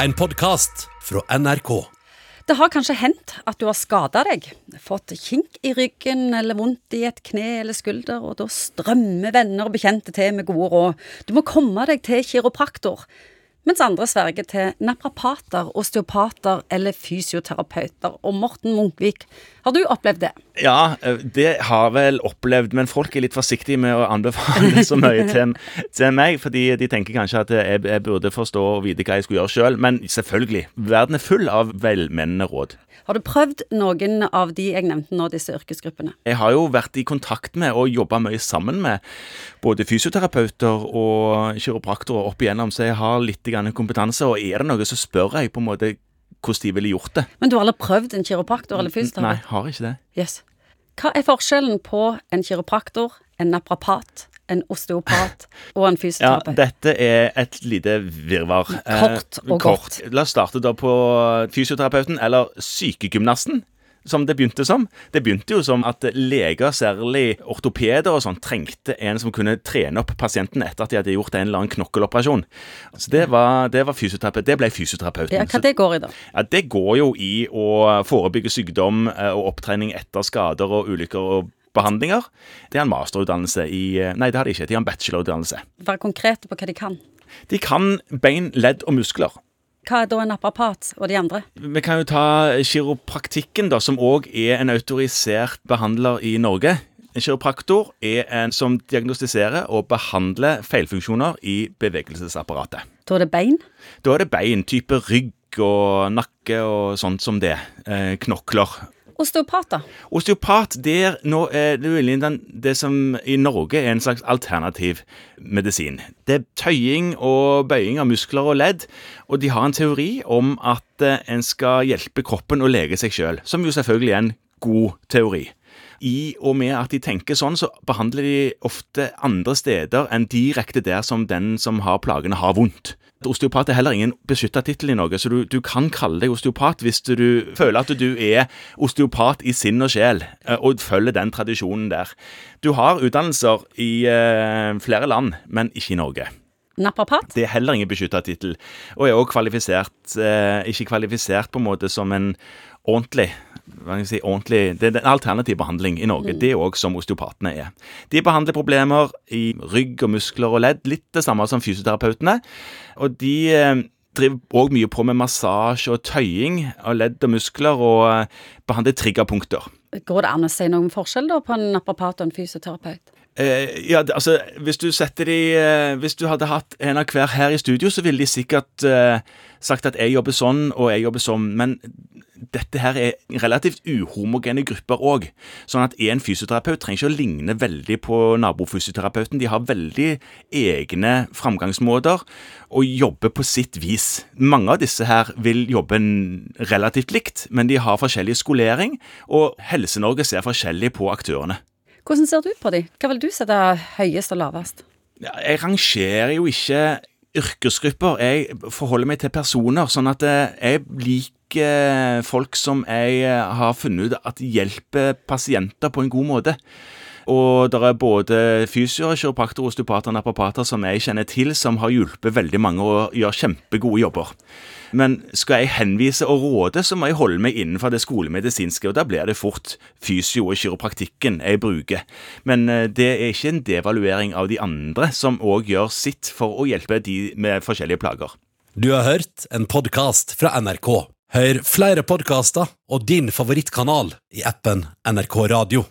en podkast fra NRK. Det har kanskje hendt at du har skada deg, fått kink i ryggen eller vondt i et kne eller skulder, og da strømmer venner og bekjente til med gode råd. Du må komme deg til kiropraktor. Mens andre sverger til naprapater, osteopater eller fysioterapeuter. Og Morten Munkvik, har du opplevd det? Ja, eh, det har vel opplevd, men folk er litt forsiktige med å anbefale så mye til, til meg. Fordi de tenker kanskje at jeg, jeg burde forstå og vite hva jeg skulle gjøre sjøl. Men selvfølgelig, verden er full av velmenende råd. Har du prøvd noen av de jeg nevnte nå, disse yrkesgruppene? Jeg har jo vært i kontakt med og jobba mye sammen med både fysioterapeuter og kiropraktorer opp igjennom, så jeg har litt kompetanse. Og er det noe, så spør jeg på en måte hvordan de ville gjort det. Men du har aldri prøvd en kiropraktor eller fysioterapeut? Nei, har ikke det. Yes. Hva er forskjellen på en kiropraktor, en naprapat, en osteopat og en Ja, fysioterapeut? dette er et lite virvar. Kort og Eh, kort. La oss starte da på fysioterapeuten, eller sykegymnasten. Som det begynte som. Det begynte jo som at leger, særlig ortopeder og sånn, trengte en som kunne trene opp pasienten etter at de hadde gjort en eller annen knokkeloperasjon. Så det var, det var fysioterapeut. Det ble fysioterapeuten. Ja, hva det går i, da? Ja, Det går jo i å forebygge sykdom eh, og opptrening etter skader og ulykker og behandlinger. Det er en masterutdannelse i eh, Nei, det har de ikke. De har en bachelorutdannelse. Være konkrete på hva de kan. De kan bein, ledd og muskler. Hva er da en naprapat og de andre? Vi kan jo ta kiropraktikken, da, som òg er en autorisert behandler i Norge. En kiropraktor er en som diagnostiserer og behandler feilfunksjoner i bevegelsesapparatet. Da er det bein. Da er det bein, type rygg og nakke og sånt som det. Eh, knokler. Osteopater. Osteopat, der nå er det, det som i Norge er en slags alternativ medisin. Det er tøying og bøying av muskler og ledd, og de har en teori om at eh, en skal hjelpe kroppen å lege seg sjøl, som jo selvfølgelig er en god teori. I og med at de tenker sånn, så behandler de ofte andre steder enn direkte der som den som har plagene, har vondt. Osteopat er heller ingen beskytta tittel i Norge, så du, du kan kalle deg osteopat hvis du føler at du er osteopat i sinn og sjel, eh, og følger den tradisjonen der. Du har utdannelser i eh, flere land, men ikke i Norge. Naprapat. Det er heller ingen beskytta tittel, og er også kvalifisert eh, Ikke kvalifisert på en måte som en ordentlig hva skal jeg si, ordentlig, Det er en alternativ behandling i Norge. Det er òg som osteopatene er. De behandler problemer i rygg og muskler og ledd, litt det samme som fysioterapeutene. Og de eh, driver òg mye på med massasje og tøying av ledd og muskler, og eh, behandler triggerpunkter. Går det an å si noen forskjell da på en naprapat og en fysioterapeut? Eh, ja, altså, hvis du setter de eh, Hvis du hadde hatt en av hver her i studio, så ville de sikkert eh, sagt at jeg jobber sånn, og jeg jobber sånn, men dette her er relativt uhomogene grupper òg. Sånn at en fysioterapeut trenger ikke å ligne veldig på nabofysioterapeuten. De har veldig egne framgangsmåter og jobber på sitt vis. Mange av disse her vil jobbe relativt likt, men de har forskjellig skolering, og Helse-Norge ser forskjellig på aktørene. Hvordan ser du på de? Hva vil du sette høyest og lavest? Ja, Jeg rangerer jo ikke yrkesgrupper. Jeg forholder meg til personer, sånn at eh, jeg liker folk som jeg eh, har funnet ut at hjelper pasienter på en god måte. Og det er både fysioer, kiropraktorer, osteopater og naprapater som jeg kjenner til, som har hjulpet veldig mange og gjør kjempegode jobber. Men skal jeg henvise og råde, så må jeg holde meg innenfor det skolemedisinske, og da blir det fort fysio og kiropraktikken jeg bruker. Men eh, det er ikke en devaluering av de andre, som òg gjør sitt for å hjelpe de med forskjellige plager. Du har hørt en podkast fra NRK. Hør flere podkaster og din favorittkanal i appen NRK Radio.